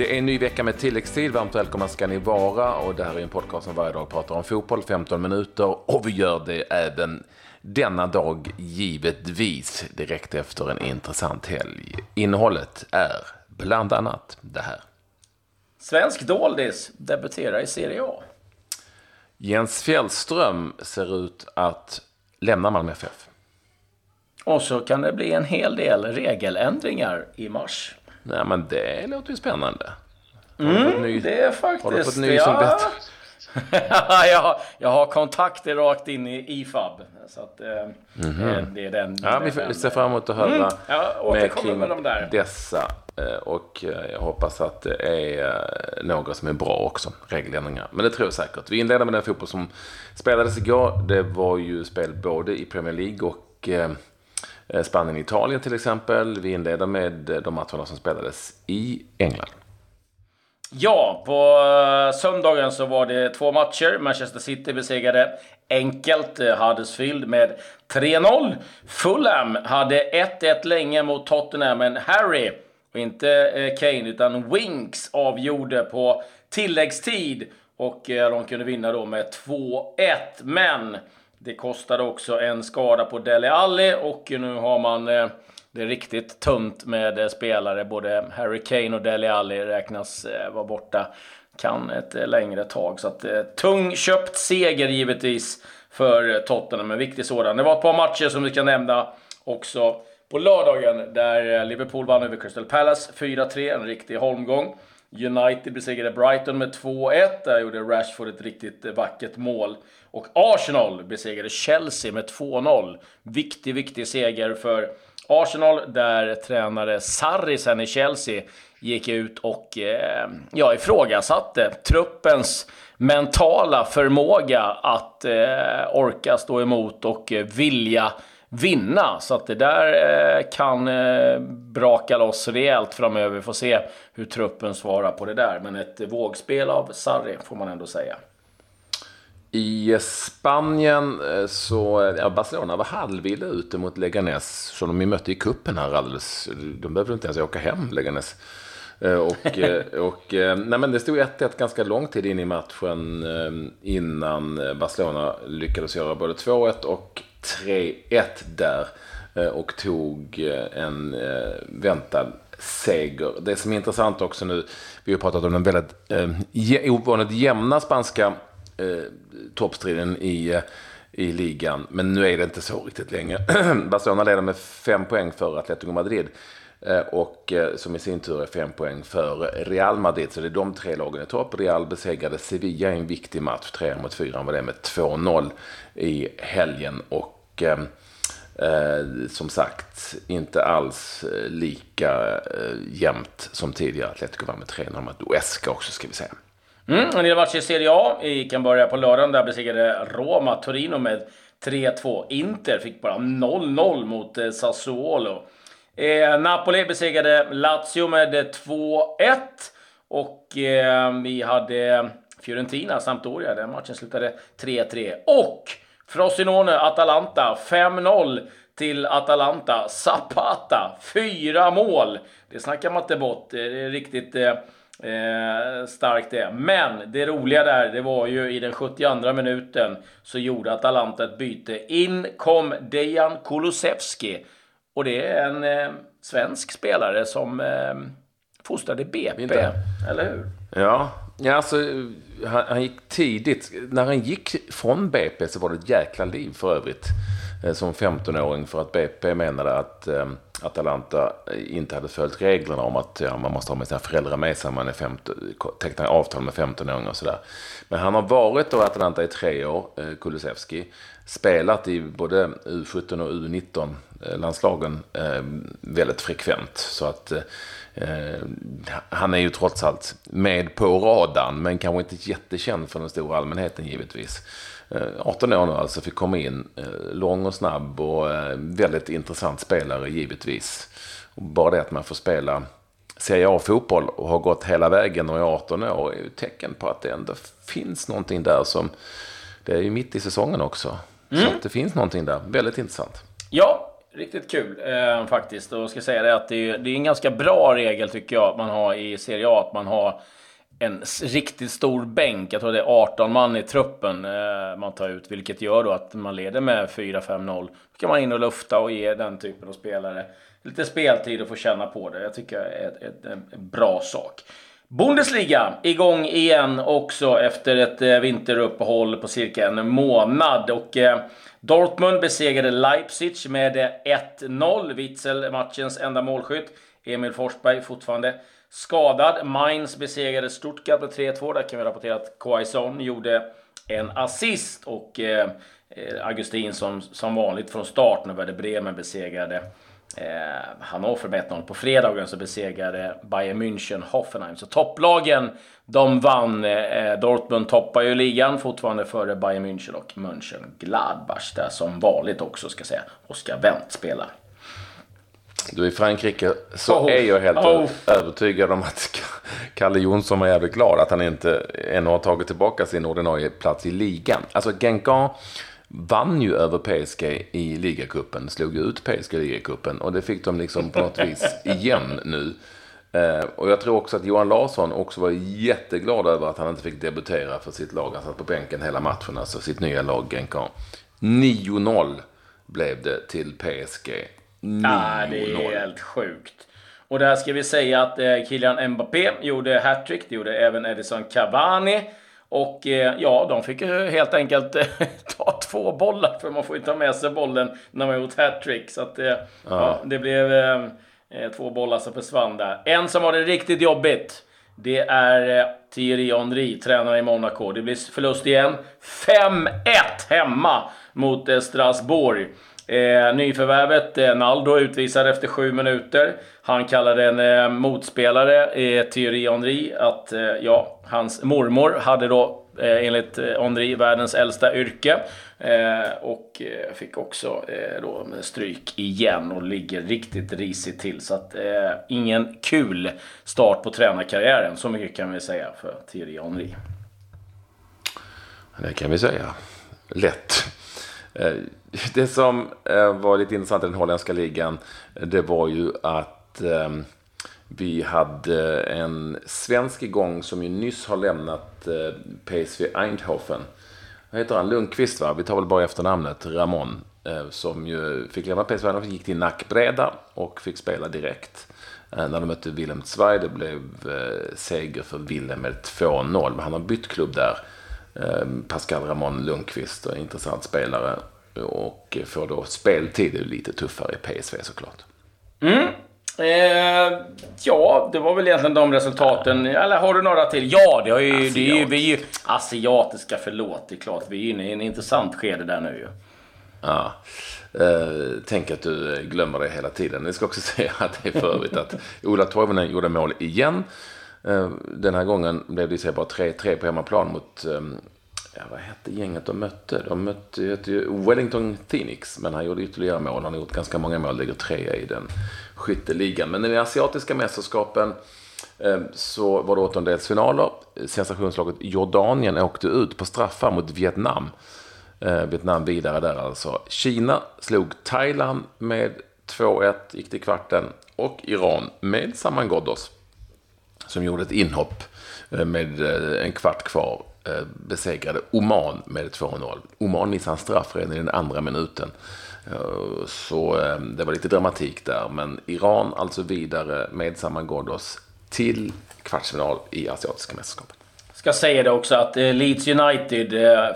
Det är en ny vecka med tilläggstid. Varmt välkomna ska ni vara. Och det här är en podcast som varje dag pratar om fotboll, 15 minuter. Och vi gör det även denna dag givetvis direkt efter en intressant helg. Innehållet är bland annat det här. Svensk doldis debuterar i Serie A. Jens Fjällström ser ut att lämna Malmö FF. Och så kan det bli en hel del regeländringar i mars. Nej, men det låter ju spännande. Mm, ny, det är faktiskt... Har du fått ny som ja. jag, jag har kontakter rakt in i IFAB. Så att, mm -hmm. det är den. Ja, vi får se fram emot att höra mm, ja, mer kring med de där. dessa. Eh, och jag hoppas att det är några som är bra också, regeländringar. Men det tror jag säkert. Vi inleder med den fotboll som spelades igår. Det var ju spel både i Premier League och Eh, Eh, Spanien-Italien till exempel. Vi inleder med eh, de matcherna som spelades i England. Ja, på eh, söndagen så var det två matcher. Manchester City besegrade enkelt Huddersfield med 3-0. Fulham hade 1-1 länge mot Tottenham, men Harry, och inte Kane, utan Winks avgjorde på tilläggstid. Och de kunde vinna då med 2-1. Men det kostade också en skada på Dele Alli och nu har man eh, det är riktigt tunt med eh, spelare. Både Harry Kane och Dele Alli räknas eh, vara borta kan ett längre tag. Så att, tung köpt seger givetvis för Tottenham, en viktig sådan. Det var ett par matcher som vi kan nämna också på lördagen där Liverpool vann över Crystal Palace 4-3, en riktig holmgång. United besegrade Brighton med 2-1. Där gjorde Rashford ett riktigt eh, vackert mål. Och Arsenal besegrade Chelsea med 2-0. Viktig, viktig seger för Arsenal där tränare Sarri sen i Chelsea gick ut och eh, ja, ifrågasatte truppens mentala förmåga att eh, orka stå emot och eh, vilja vinna. Så att det där eh, kan eh, braka loss rejält framöver. Vi får se hur truppen svarar på det där. Men ett vågspel av Sarri får man ändå säga. I Spanien eh, så, ja, Barcelona var halvilla ute mot Leganes, som de ju mötte i kuppen här alldeles. De behövde inte ens åka hem, Leganes. Eh, och, eh, och nej men det stod 1-1 ganska lång tid in i matchen innan Barcelona lyckades göra både 2-1 och 3-1 där eh, och tog eh, en eh, väntad seger. Det som är intressant också nu, vi har pratat om den väldigt eh, ovanligt jämna spanska eh, toppstriden i, i ligan. Men nu är det inte så riktigt länge. Barcelona leder med fem poäng för Atletico Madrid. Eh, och eh, som i sin tur är fem poäng för Real Madrid. Så det är de tre lagen i topp. Real besegrade Sevilla i en viktig match. 3 mot 4 var det med 2-0 i helgen. Och eh, eh, som sagt, inte alls lika eh, jämnt som tidigare. Atletico vann med 3-0 mot Uesca också ska vi säga. Mm, en del matcher i Serie A. Vi kan börja på lördagen. Där besegrade Roma Torino med 3-2. Inter fick bara 0-0 mot Sassuolo. Eh, Napoli besegrade Lazio med 2-1. Och eh, vi hade Fiorentina, Sampdoria. Den matchen slutade 3-3. Och Frosinone, Atalanta 5-0 till Atalanta. Zapata, fyra mål. Det snackar man inte bort. Det är riktigt eh, eh, starkt det. Men det roliga där, det var ju i den 72 minuten så gjorde Atalanta ett byte. In kom Dejan Kulusevski. Och det är en eh, svensk spelare som eh, fostrade BP, Inte. eller hur? Ja, ja alltså, han, han, gick tidigt. När han gick från BP så var det ett jäkla liv för övrigt. Eh, som 15-åring för att BP menade att eh, Atalanta inte hade följt reglerna om att ja, man måste ha med sina föräldrar med sig man är 15, tecknar avtal med 15-åringar och sådär. Men han har varit då Atalanta i tre år, eh, Kulusevski. Spelat i både U17 och U19 eh, landslagen eh, väldigt frekvent. Så att Eh, han är ju trots allt med på radarn, men kanske inte jättekänd för den stora allmänheten givetvis. 18 eh, år nu alltså, fick komma in. Lång och snabb och väldigt intressant spelare givetvis. Och bara det att man får spela Serie A-fotboll och har gått hela vägen och är 18 år är ju tecken på att det ändå finns någonting där som... Det är ju mitt i säsongen också. Mm. Så det finns någonting där. Väldigt intressant. Ja, Riktigt kul eh, faktiskt. Och ska säga det att det är, det är en ganska bra regel tycker jag att man har i Serie A. Att man har en riktigt stor bänk. Jag tror det är 18 man i truppen eh, man tar ut. Vilket gör då att man leder med 4-5-0. Då kan man in och lufta och ge den typen av spelare lite speltid och få känna på det. Jag tycker det är en bra sak. Bundesliga igång igen också efter ett eh, vinteruppehåll på cirka en månad. Och eh, Dortmund besegrade Leipzig med eh, 1-0. Witzel matchens enda målskytt. Emil Forsberg fortfarande skadad. Mainz besegrade Stuttgart med 3-2. Där kan vi rapportera att Quaison gjorde en assist. Och eh, Augustin som, som vanligt från start när Werder Bremen besegrade Eh, Hannover med 1-0. På fredagen så besegrade Bayern München Hoffenheim. Så topplagen, de vann. Eh, Dortmund toppar ju ligan fortfarande före Bayern München och München Gladbach. Där som vanligt också ska säga Oskar Wendt spelar. Du i Frankrike så oh, är jag helt oh. övertygad om att Kalle Jonsson var jävligt glad att han inte ännu har tagit tillbaka sin ordinarie plats i ligan. Alltså Genkan vann ju över PSG i ligacupen, slog ut PSG i ligacupen och det fick de liksom på något vis igen nu. Eh, och jag tror också att Johan Larsson också var jätteglad över att han inte fick debutera för sitt lag. Han satt på bänken hela matchen, alltså sitt nya lag Genkan. 9-0 blev det till PSG. 9-0. Ah, det är helt sjukt. Och där ska vi säga att eh, Kylian Mbappé gjorde hattrick. Det gjorde även Edison Cavani. Och eh, ja, de fick helt enkelt eh, ta två bollar för man får ju ta med sig bollen när man gjort hattrick. Så att, eh, ja. det blev två bollar som försvann där. En som har det riktigt jobbigt. Det är Thierry Henry, tränare i Monaco. Det blir förlust igen. 5-1 hemma mot Strasbourg. Eh, nyförvärvet eh, Naldo utvisad efter sju minuter. Han kallade en eh, motspelare, eh, Thierry Henry, att eh, ja, hans mormor hade då eh, enligt eh, Henry världens äldsta yrke. Eh, och eh, fick också eh, då stryk igen och ligger riktigt risigt till. Så att eh, ingen kul start på tränarkarriären. Så mycket kan vi säga för Thierry Henry. Det kan vi säga. Lätt. Eh, det som eh, var lite intressant i den holländska ligan, eh, det var ju att ehm, vi hade en svensk igång som ju nyss har lämnat PSV Eindhoven. Vad heter han? Lundqvist va? Vi tar väl bara efternamnet. Ramon. Som ju fick lämna PSV Eindhoven, gick till Nackbreda och fick spela direkt. När de mötte Willem Zweig, det blev seger för Willem med 2-0. Men han har bytt klubb där. Ehm, Pascal Ramon Lundqvist, en intressant spelare. Och får då speltid, lite tuffare i PSV såklart. Mm. Eh, ja, det var väl egentligen de resultaten. Eller har du några till? Ja, det, har ju, det är ju, vi är ju asiatiska, förlåt. Det är klart, vi är inne i en intressant skede där nu ju. Ja. Eh, tänk att du glömmer det hela tiden. Jag ska också säga att det är för övrigt att Ola Toivonen gjorde mål igen. Eh, den här gången blev det bara 3-3 på hemmaplan mot, ehm, ja, vad hette gänget de mötte? De mötte ju Wellington Phoenix, men han gjorde ytterligare mål. Han har gjort ganska många mål, ligger trea i den skytteligan. Men i de asiatiska mästerskapen ehm, så var det åttondelsfinaler. Sensationslaget Jordanien åkte ut på straffar mot Vietnam. Eh, Vietnam vidare där alltså. Kina slog Thailand med 2-1, gick till kvarten. Och Iran med Saman Ghoddos som gjorde ett inhopp eh, med eh, en kvart kvar eh, besegrade Oman med 2-0. Oman missade en straff redan i den andra minuten. Så det var lite dramatik där. Men Iran alltså vidare med Saman Ghoddos till kvartsfinal i Asiatiska mästerskapet. Ska säga det också att Leeds United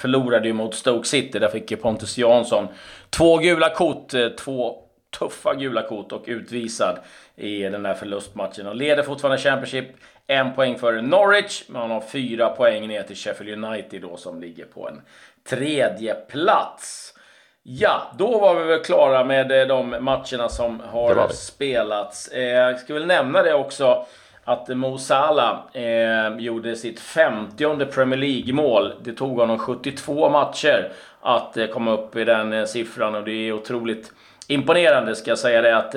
förlorade ju mot Stoke City. Där fick Pontus Jansson två gula kort. Två tuffa gula kort och utvisad i den där förlustmatchen. Och leder fortfarande Championship. En poäng för Norwich, men han har fyra poäng ner till Sheffield United då som ligger på en tredje plats. Ja, då var vi väl klara med eh, de matcherna som har spelats. Eh, jag ska väl nämna det också att Mo Salah eh, gjorde sitt 50 Premier League-mål. Det tog honom 72 matcher att eh, komma upp i den eh, siffran och det är otroligt imponerande ska jag säga det att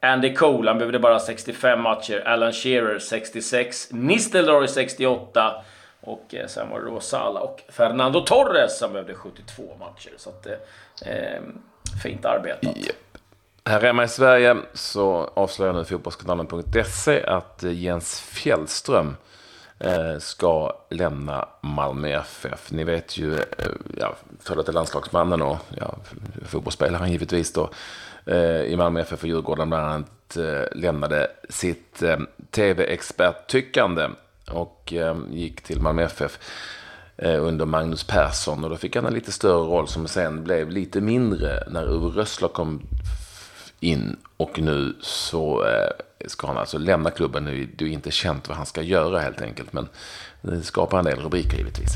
Andy Cole, han behövde bara 65 matcher. Alan Shearer 66. Nistelrooy 68. Och eh, sen var det då Sala och Fernando Torres som behövde 72 matcher. Så att, eh, eh fint arbetat. Yep. Här hemma i Sverige så avslöjar nu fotbollskanalen.se att eh, Jens Fjällström eh, ska lämna Malmö FF. Ni vet ju, ja, före detta landslagsmannen och ja, fotbollsspelaren givetvis då, Eh, i Malmö FF och Djurgården bland annat eh, lämnade sitt eh, tv-experttyckande och gick till Malmö FF under Magnus Persson. Och då fick han en lite större roll som sen blev lite mindre när Uwe Rössler kom in. Och nu så ska han alltså lämna klubben. Nu det är inte känt vad han ska göra helt enkelt. Men det skapar en del rubriker givetvis.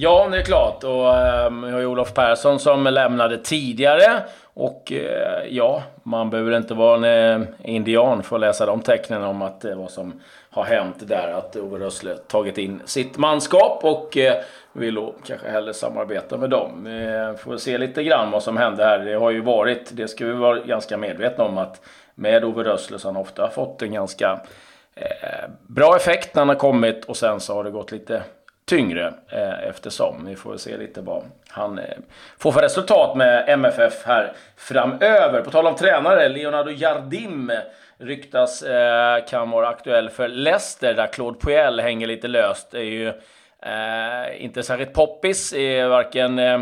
Ja, det är klart. Och ehm, vi har ju Olof Persson som lämnade tidigare. Och eh, ja, man behöver inte vara en eh, indian för att läsa de tecknen om att det vad som har hänt där. Att Ove Rössle tagit in sitt manskap och eh, vill då kanske hellre samarbeta med dem. Vi får se lite grann vad som hände här. Det har ju varit, det ska vi vara ganska medvetna om, att med Ove Rössle så har han ofta fått en ganska bra effekt när han har kommit och sen så har det gått lite tyngre eh, eftersom. Vi får se lite vad han eh, får för resultat med MFF här framöver. På tal om tränare, Leonardo Jardim ryktas eh, kan vara aktuell för Leicester där Claude Puel hänger lite löst. Det är ju Eh, inte särskilt poppis i varken eh,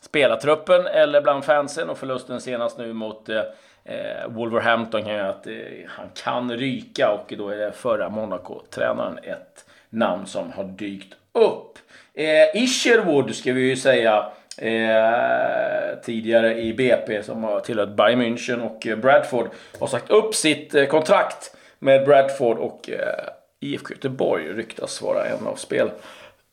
spelartruppen eller bland fansen och förlusten senast nu mot eh, eh Wolverhampton kan göra att eh, han kan ryka och då är det förra Monaco-tränaren ett namn som har dykt upp. Eh, Isherwood ska vi ju säga Eh, tidigare i BP som har tillhört Bayern München och eh, Bradford har sagt upp sitt eh, kontrakt med Bradford och eh, IFK Göteborg ryktas vara en av spel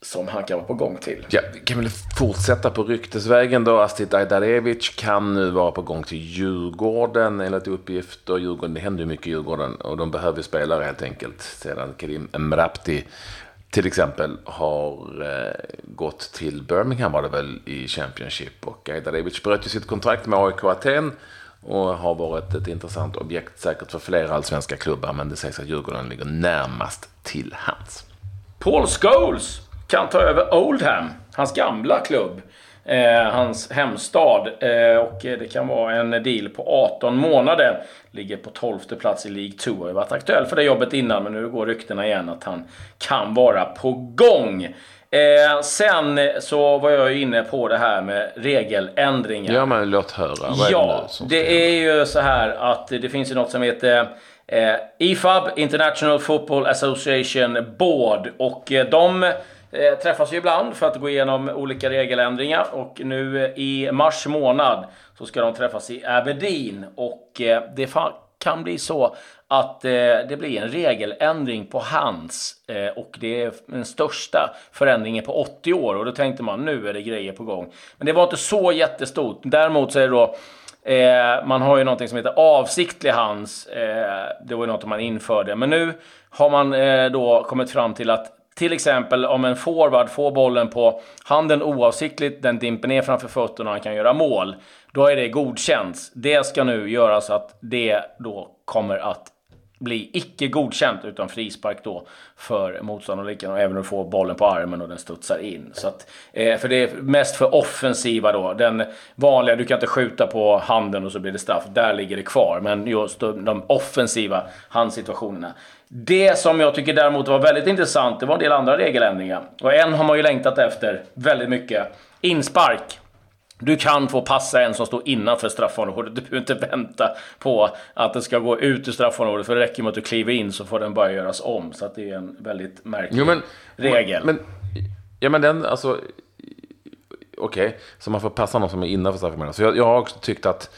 som han kan vara på gång till. Ja, vi kan väl fortsätta på ryktesvägen då. Astrid Ajdarevic kan nu vara på gång till Djurgården enligt uppgifter. Djurgården, det händer ju mycket i Djurgården och de behöver spelare helt enkelt. Sedan Karim Mrapti till exempel har eh, gått till Birmingham var det väl i Championship. Och Ajdarevic bröt ju sitt kontrakt med AIK Aten och har varit ett intressant objekt säkert för flera allsvenska klubbar. Men det sägs att Djurgården ligger närmast till hands. Paul Scholes kan ta över Oldham, hans gamla klubb. Eh, hans hemstad. Eh, och det kan vara en deal på 18 månader. Ligger på 12 plats i League 2. Har ju varit aktuell för det jobbet innan, men nu går ryktena igen att han kan vara på gång. Eh, sen så var jag ju inne på det här med regeländringar. Ja, men låt höra. Vad ja, är det, det är ju så här att det finns ju något som heter IFAB, International Football Association Board. Och de eh, träffas ju ibland för att gå igenom olika regeländringar och nu eh, i mars månad så ska de träffas i Aberdeen och eh, det kan bli så att eh, det blir en regeländring på hands eh, och det är den största förändringen på 80 år och då tänkte man nu är det grejer på gång. Men det var inte så jättestort. Däremot så är det då Eh, man har ju någonting som heter avsiktlig hands. Eh, det var ju något man införde. Men nu har man eh, då kommit fram till att till exempel om en forward får bollen på handen oavsiktligt, den dimper ner framför fötterna och han kan göra mål. Då är det godkänt. Det ska nu göras att det då kommer att bli icke godkänt utan frispark då för motståndarlikan och även att få bollen på armen och den studsar in. Så att, eh, för det är mest för offensiva då. Den vanliga, du kan inte skjuta på handen och så blir det straff. Där ligger det kvar. Men just de offensiva handsituationerna. Det som jag tycker däremot var väldigt intressant, det var en del andra regeländringar. Och en har man ju längtat efter väldigt mycket. Inspark. Du kan få passa en som står innanför straffområdet. Du behöver inte vänta på att den ska gå ut ur straffområdet. För det räcker med att du kliver in så får den bara göras om. Så det är en väldigt märklig jo, men, regel. Men, ja men den, alltså... Okej, okay. så man får passa någon som är innanför straffområdet. Så jag, jag har också tyckt att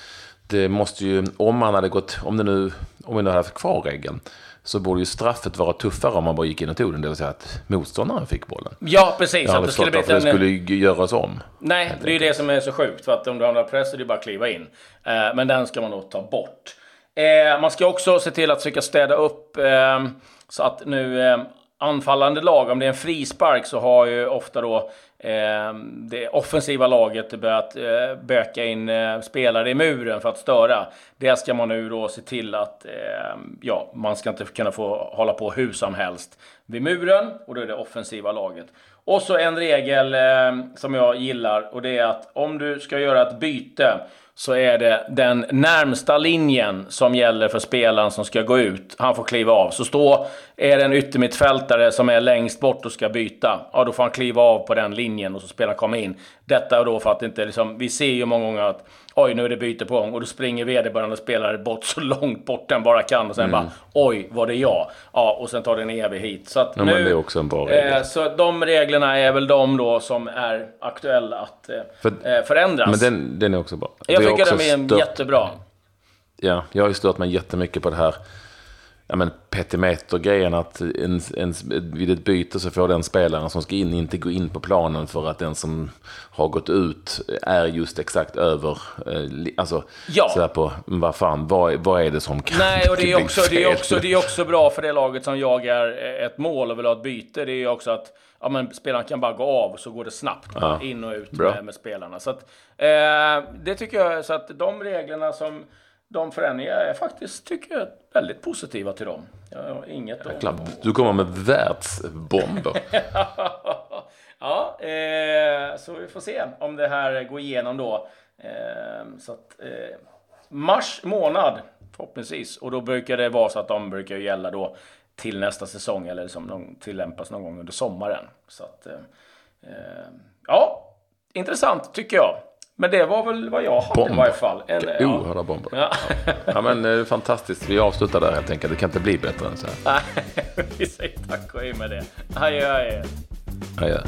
det måste ju, om man hade gått, om det nu, om vi nu hade haft kvar regeln så borde ju straffet vara tuffare om man bara gick in och tog den. Det vill säga att motståndaren fick bollen. Ja, precis. Hade det skulle varför en... det skulle göras om. Nej, det är ju det som är så sjukt. För att om du har press är det bara att kliva in. Eh, men den ska man då ta bort. Eh, man ska också se till att försöka städa upp eh, så att nu anfallande lag, om det är en frispark så har ju ofta då eh, Ehm, det offensiva laget börjat eh, böka in eh, spelare i muren för att störa. Det ska man nu då se till att, ehm, ja, man ska inte kunna få hålla på hur som helst. vid muren och då är det offensiva laget. Och så en regel ehm, som jag gillar och det är att om du ska göra ett byte så är det den närmsta linjen som gäller för spelaren som ska gå ut. Han får kliva av. Så stå, är det en yttermittfältare som är längst bort och ska byta, ja då får han kliva av på den linjen och så spelaren komma in. Detta då för att inte liksom, vi ser ju många gånger att oj, nu är det byte på gång och då springer vederbörande spelare bort så långt bort den bara kan och sen mm. bara oj, var det jag? Ja, och sen tar det en evig hit. Så att ja, nu, det är också en bra regel. Eh, så de reglerna är väl de då som är aktuella att eh, för, eh, förändras. Men den, den är också bra. Jag tycker den är jättebra. Ja, jag har ju stört mig jättemycket på det här ja, men petimeter-grejen att en, en, vid ett byte så får den spelaren som ska in inte gå in på planen för att den som har gått ut är just exakt över. Eh, alltså, ja. sådär på, vad fan, vad, vad är det som kan Nej, och det är, också, det, är också, det är också bra för det laget som jagar ett mål och vill ha ett byte. Det är också att ja, men spelaren kan bara gå av så går det snabbt ja. in och ut med, med, spelarna. Så att, eh, det tycker jag, så att de reglerna som de förändringarna är faktiskt, tycker jag, väldigt positiva till dem. Jag har inget Jäklar, att... Du kommer med världsbomber. ja, eh, så vi får se om det här går igenom då. Eh, så att, eh, mars månad förhoppningsvis. Och då brukar det vara så att de brukar gälla då till nästa säsong eller som de tillämpas någon gång under sommaren. Så att, eh, eh, ja, intressant tycker jag. Men det var väl vad jag hade Bomb. i varje fall. En, ja. Oerhörda bomber. Ja. ja men eh, fantastiskt. Vi avslutar där helt enkelt. Det kan inte bli bättre än så här. vi säger tack och hej med det. Adjö, adjö. Adjö.